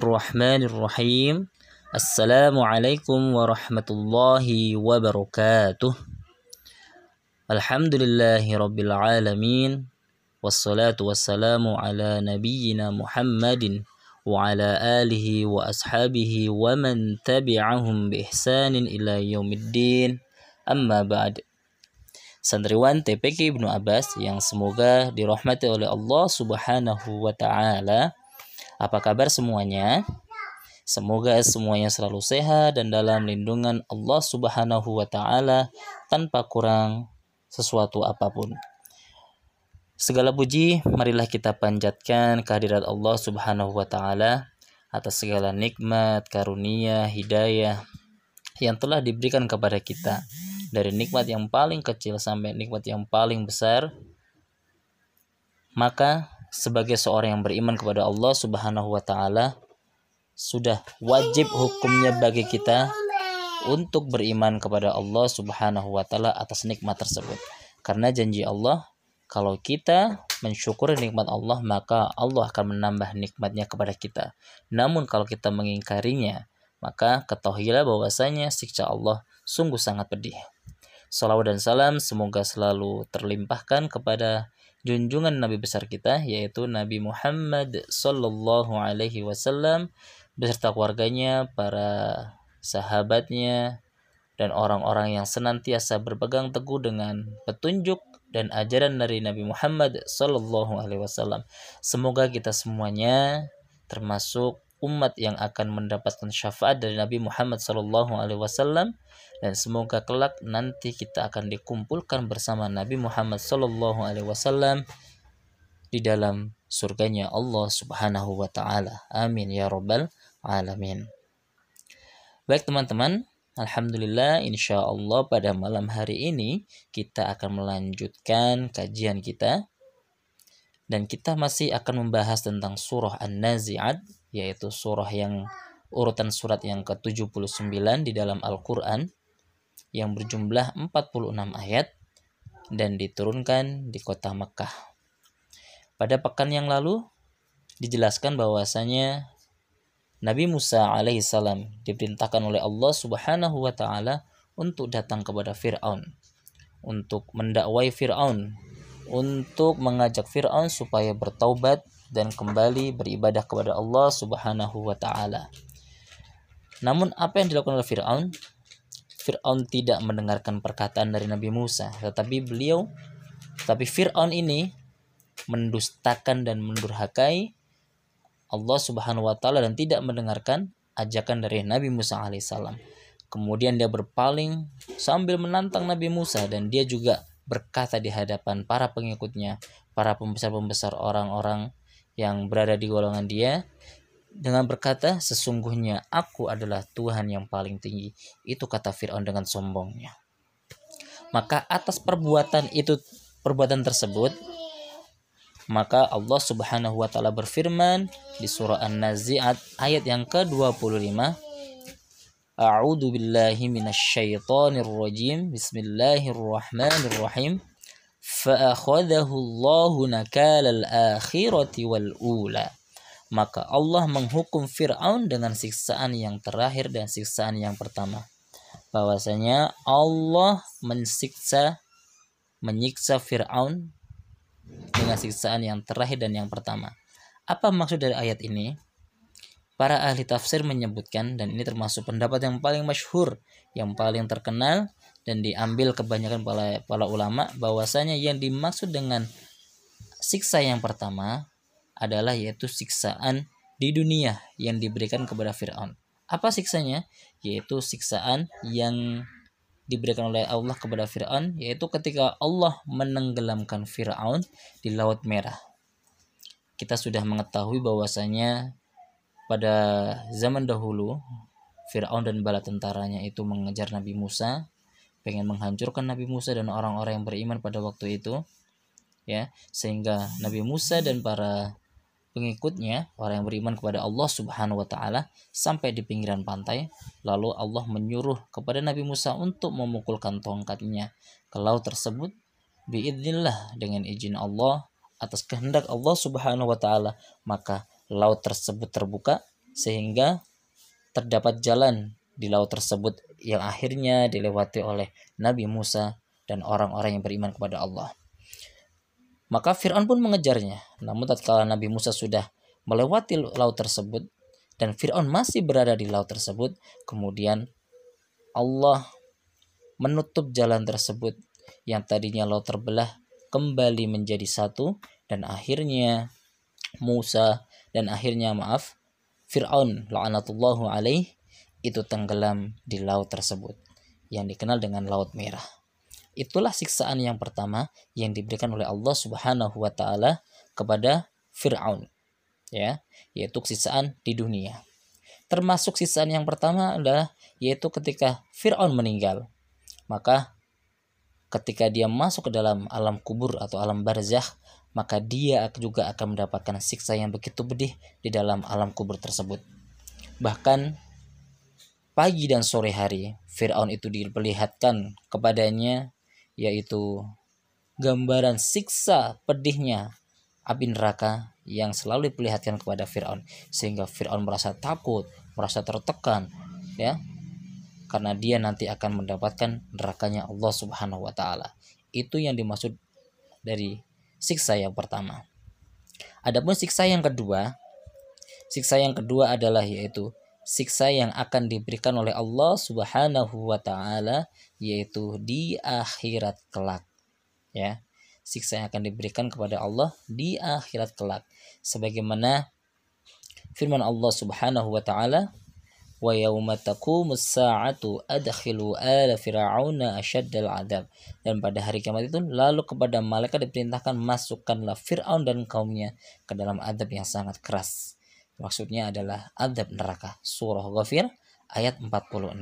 الرحمن الرحيم. السلام عليكم ورحمة الله وبركاته. الحمد لله رب العالمين والصلاة والسلام على نبينا محمد وعلى آله وأصحابه ومن تبعهم بإحسان إلى يوم الدين. أما بعد Santriwan TPK Ibnu Abbas yang semoga dirahmati oleh Allah Subhanahu wa taala. Apa kabar semuanya? Semoga semuanya selalu sehat dan dalam lindungan Allah Subhanahu wa taala tanpa kurang sesuatu apa pun. Segala puji marilah kita panjatkan kehadirat Allah Subhanahu wa taala atas segala nikmat, karunia, hidayah yang telah diberikan kepada kita dari nikmat yang paling kecil sampai nikmat yang paling besar maka sebagai seorang yang beriman kepada Allah Subhanahu wa taala sudah wajib hukumnya bagi kita untuk beriman kepada Allah Subhanahu wa taala atas nikmat tersebut. Karena janji Allah kalau kita mensyukuri nikmat Allah maka Allah akan menambah nikmatnya kepada kita. Namun kalau kita mengingkarinya maka ketahuilah bahwasanya siksa Allah sungguh sangat pedih. Salawat dan salam semoga selalu terlimpahkan kepada junjungan Nabi besar kita yaitu Nabi Muhammad Sallallahu Alaihi Wasallam beserta keluarganya, para sahabatnya, dan orang-orang yang senantiasa berpegang teguh dengan petunjuk dan ajaran dari Nabi Muhammad Sallallahu Alaihi Wasallam. Semoga kita semuanya termasuk umat yang akan mendapatkan syafaat dari Nabi Muhammad Sallallahu Alaihi Wasallam dan semoga kelak nanti kita akan dikumpulkan bersama Nabi Muhammad Sallallahu Alaihi Wasallam di dalam surganya Allah Subhanahu wa taala. Amin ya rabbal alamin. Baik teman-teman, alhamdulillah insya Allah pada malam hari ini kita akan melanjutkan kajian kita dan kita masih akan membahas tentang surah An-Nazi'at yaitu surah yang urutan surat yang ke-79 di dalam Al-Qur'an yang berjumlah 46 ayat dan diturunkan di kota Mekah. Pada pekan yang lalu dijelaskan bahwasanya Nabi Musa alaihissalam diperintahkan oleh Allah Subhanahu wa taala untuk datang kepada Firaun untuk mendakwai Firaun untuk mengajak Firaun supaya bertaubat dan kembali beribadah kepada Allah Subhanahu wa taala. Namun apa yang dilakukan oleh Firaun? Fir'aun tidak mendengarkan perkataan dari Nabi Musa, tetapi beliau, tapi Fir'aun ini mendustakan dan mendurhakai Allah Subhanahu wa taala dan tidak mendengarkan ajakan dari Nabi Musa alaihissalam. Kemudian dia berpaling sambil menantang Nabi Musa dan dia juga berkata di hadapan para pengikutnya, para pembesar-pembesar orang-orang yang berada di golongan dia, dengan berkata, sesungguhnya aku adalah Tuhan yang paling tinggi. Itu kata Fir'aun dengan sombongnya. Maka atas perbuatan itu, perbuatan tersebut, maka Allah Subhanahu wa taala berfirman di surah An-Nazi'at ayat yang ke-25 A'udzu billahi minasyaitonir rajim Bismillahirrahmanirrahim Fa'akhadahu Allahu nakalal akhirati wal ula maka Allah menghukum Fir'aun dengan siksaan yang terakhir dan siksaan yang pertama. Bahwasanya Allah mensiksa menyiksa Fir'aun dengan siksaan yang terakhir dan yang pertama. Apa maksud dari ayat ini? Para ahli tafsir menyebutkan dan ini termasuk pendapat yang paling masyhur, yang paling terkenal dan diambil kebanyakan para, para ulama bahwasanya yang dimaksud dengan siksa yang pertama adalah yaitu siksaan di dunia yang diberikan kepada Firaun. Apa siksanya? Yaitu siksaan yang diberikan oleh Allah kepada Firaun yaitu ketika Allah menenggelamkan Firaun di Laut Merah. Kita sudah mengetahui bahwasanya pada zaman dahulu Firaun dan bala tentaranya itu mengejar Nabi Musa, pengen menghancurkan Nabi Musa dan orang-orang yang beriman pada waktu itu. Ya, sehingga Nabi Musa dan para pengikutnya orang yang beriman kepada Allah Subhanahu wa taala sampai di pinggiran pantai lalu Allah menyuruh kepada Nabi Musa untuk memukulkan tongkatnya ke laut tersebut biidznillah dengan izin Allah atas kehendak Allah Subhanahu wa taala maka laut tersebut terbuka sehingga terdapat jalan di laut tersebut yang akhirnya dilewati oleh Nabi Musa dan orang-orang yang beriman kepada Allah. Maka Fir'aun pun mengejarnya. Namun tatkala Nabi Musa sudah melewati laut tersebut dan Fir'aun masih berada di laut tersebut, kemudian Allah menutup jalan tersebut yang tadinya laut terbelah kembali menjadi satu dan akhirnya Musa dan akhirnya maaf Fir'aun la'anatullahu alaih itu tenggelam di laut tersebut yang dikenal dengan Laut Merah. Itulah siksaan yang pertama yang diberikan oleh Allah Subhanahu wa taala kepada Firaun. Ya, yaitu siksaan di dunia. Termasuk siksaan yang pertama adalah yaitu ketika Firaun meninggal. Maka ketika dia masuk ke dalam alam kubur atau alam barzakh, maka dia juga akan mendapatkan siksa yang begitu pedih di dalam alam kubur tersebut. Bahkan pagi dan sore hari Fir'aun itu diperlihatkan kepadanya yaitu gambaran siksa pedihnya api neraka yang selalu diperlihatkan kepada Fir'aun sehingga Fir'aun merasa takut, merasa tertekan ya karena dia nanti akan mendapatkan nerakanya Allah Subhanahu wa taala. Itu yang dimaksud dari siksa yang pertama. Adapun siksa yang kedua, siksa yang kedua adalah yaitu siksa yang akan diberikan oleh Allah Subhanahu wa taala yaitu di akhirat kelak. Ya. Siksa yang akan diberikan kepada Allah di akhirat kelak. Sebagaimana firman Allah Subhanahu wa taala wa yauma taqumus sa'atu adkhilu ala asyaddal adab dan pada hari kiamat itu lalu kepada malaikat diperintahkan masukkanlah Firaun dan kaumnya ke dalam adab yang sangat keras Maksudnya adalah adab neraka. Surah Ghafir ayat 46.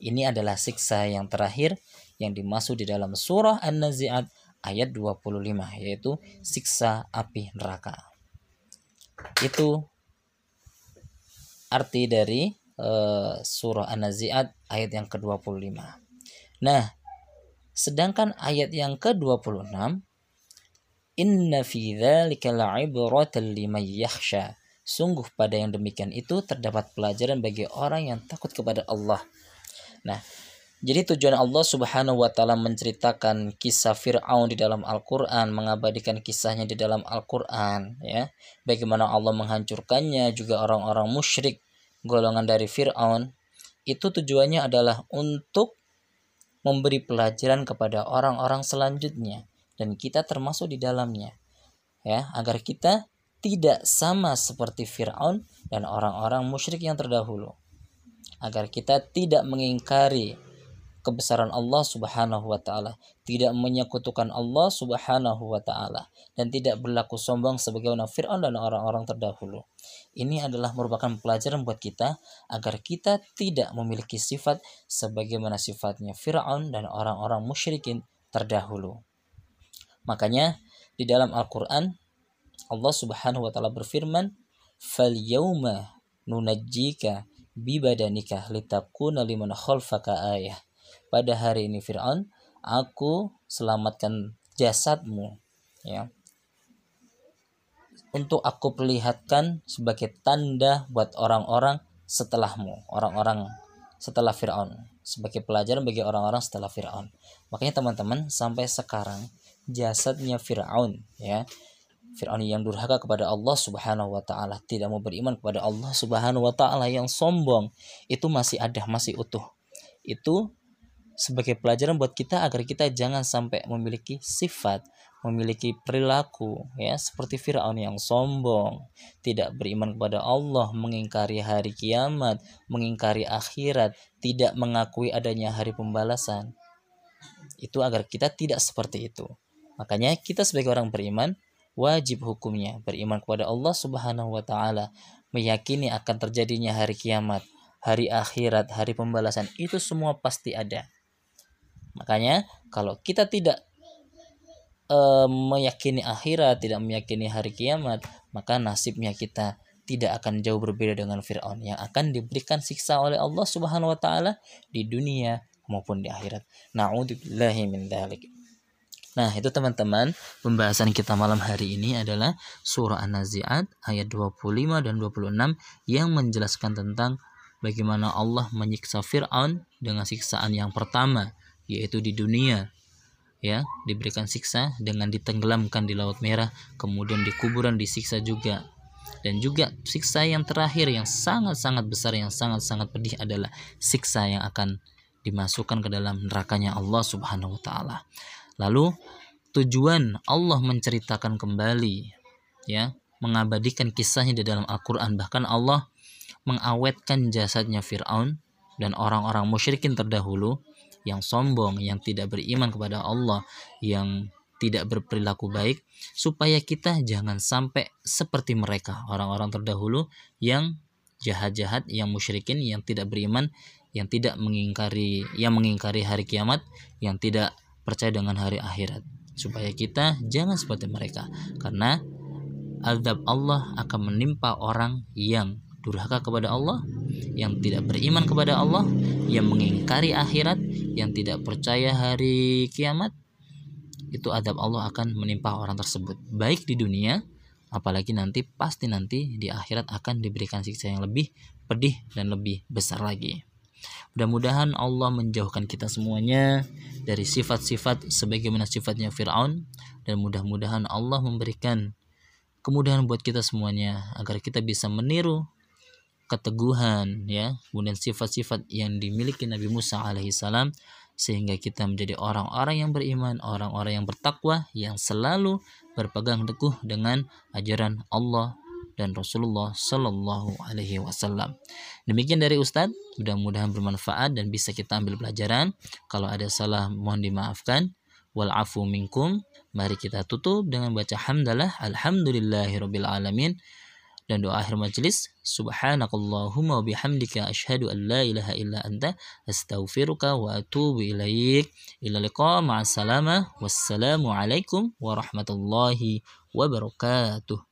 Ini adalah siksa yang terakhir yang dimaksud di dalam surah An-Nazi'at ayat 25 yaitu siksa api neraka. Itu arti dari uh, surah An-Nazi'at ayat yang ke-25. Nah, sedangkan ayat yang ke-26 Inna fi dzalika la'ibratan liman yakhsha Sungguh pada yang demikian itu terdapat pelajaran bagi orang yang takut kepada Allah. Nah, jadi tujuan Allah Subhanahu wa taala menceritakan kisah Firaun di dalam Al-Qur'an, mengabadikan kisahnya di dalam Al-Qur'an, ya. Bagaimana Allah menghancurkannya juga orang-orang musyrik golongan dari Firaun. Itu tujuannya adalah untuk memberi pelajaran kepada orang-orang selanjutnya dan kita termasuk di dalamnya. Ya, agar kita tidak sama seperti Fir'aun dan orang-orang musyrik yang terdahulu. Agar kita tidak mengingkari kebesaran Allah Subhanahu wa taala, tidak menyekutukan Allah Subhanahu wa taala dan tidak berlaku sombong sebagaimana Firaun dan orang-orang terdahulu. Ini adalah merupakan pelajaran buat kita agar kita tidak memiliki sifat sebagaimana sifatnya Firaun dan orang-orang musyrikin terdahulu. Makanya di dalam Al-Qur'an Allah Subhanahu wa taala berfirman, "Fal yauma nunajjika bibadanika litakuna liman khalfaka ayah." Pada hari ini Firaun, aku selamatkan jasadmu ya. Untuk aku perlihatkan sebagai tanda buat orang-orang setelahmu, orang-orang setelah Firaun, sebagai pelajaran bagi orang-orang setelah Firaun. Makanya teman-teman sampai sekarang jasadnya Firaun ya Fir'aun yang durhaka kepada Allah Subhanahu wa taala, tidak mau beriman kepada Allah Subhanahu wa taala yang sombong, itu masih ada, masih utuh. Itu sebagai pelajaran buat kita agar kita jangan sampai memiliki sifat, memiliki perilaku ya seperti Firaun yang sombong, tidak beriman kepada Allah, mengingkari hari kiamat, mengingkari akhirat, tidak mengakui adanya hari pembalasan. Itu agar kita tidak seperti itu. Makanya kita sebagai orang beriman wajib hukumnya beriman kepada Allah Subhanahu wa taala, meyakini akan terjadinya hari kiamat, hari akhirat, hari pembalasan itu semua pasti ada. Makanya kalau kita tidak e, meyakini akhirat, tidak meyakini hari kiamat, maka nasibnya kita tidak akan jauh berbeda dengan Firaun yang akan diberikan siksa oleh Allah Subhanahu wa taala di dunia maupun di akhirat. Nauzubillahi min dzalik. Nah, itu teman-teman, pembahasan kita malam hari ini adalah surah An-Nazi'at ayat 25 dan 26 yang menjelaskan tentang bagaimana Allah menyiksa Fir'aun dengan siksaan yang pertama, yaitu di dunia. Ya, diberikan siksa dengan ditenggelamkan di Laut Merah, kemudian di kuburan disiksa juga. Dan juga siksa yang terakhir yang sangat-sangat besar yang sangat-sangat pedih adalah siksa yang akan dimasukkan ke dalam nerakanya Allah Subhanahu wa taala. Lalu tujuan Allah menceritakan kembali ya, mengabadikan kisahnya di dalam Al-Qur'an bahkan Allah mengawetkan jasadnya Firaun dan orang-orang musyrikin terdahulu yang sombong, yang tidak beriman kepada Allah, yang tidak berperilaku baik supaya kita jangan sampai seperti mereka orang-orang terdahulu yang jahat-jahat yang musyrikin yang tidak beriman yang tidak mengingkari yang mengingkari hari kiamat yang tidak percaya dengan hari akhirat. Supaya kita jangan seperti mereka karena azab Allah akan menimpa orang yang durhaka kepada Allah yang tidak beriman kepada Allah yang mengingkari akhirat yang tidak percaya hari kiamat itu azab Allah akan menimpa orang tersebut baik di dunia apalagi nanti pasti nanti di akhirat akan diberikan siksa yang lebih pedih dan lebih besar lagi. Mudah-mudahan Allah menjauhkan kita semuanya dari sifat-sifat sebagaimana sifatnya Fir'aun dan mudah-mudahan Allah memberikan kemudahan buat kita semuanya agar kita bisa meniru keteguhan ya kemudian sifat-sifat yang dimiliki Nabi Musa alaihissalam sehingga kita menjadi orang-orang yang beriman, orang-orang yang bertakwa yang selalu berpegang teguh dengan ajaran Allah dan Rasulullah Shallallahu Alaihi Wasallam. Demikian dari Ustadz, mudah-mudahan bermanfaat dan bisa kita ambil pelajaran. Kalau ada salah mohon dimaafkan. Walafu minkum. Mari kita tutup dengan baca hamdalah alhamdulillahirabbil alamin dan doa akhir majelis subhanakallahumma bihamdika asyhadu an la ilaha illa anta astaghfiruka wa atubu ilaik ila liqa ma'as wassalamu alaikum warahmatullahi wabarakatuh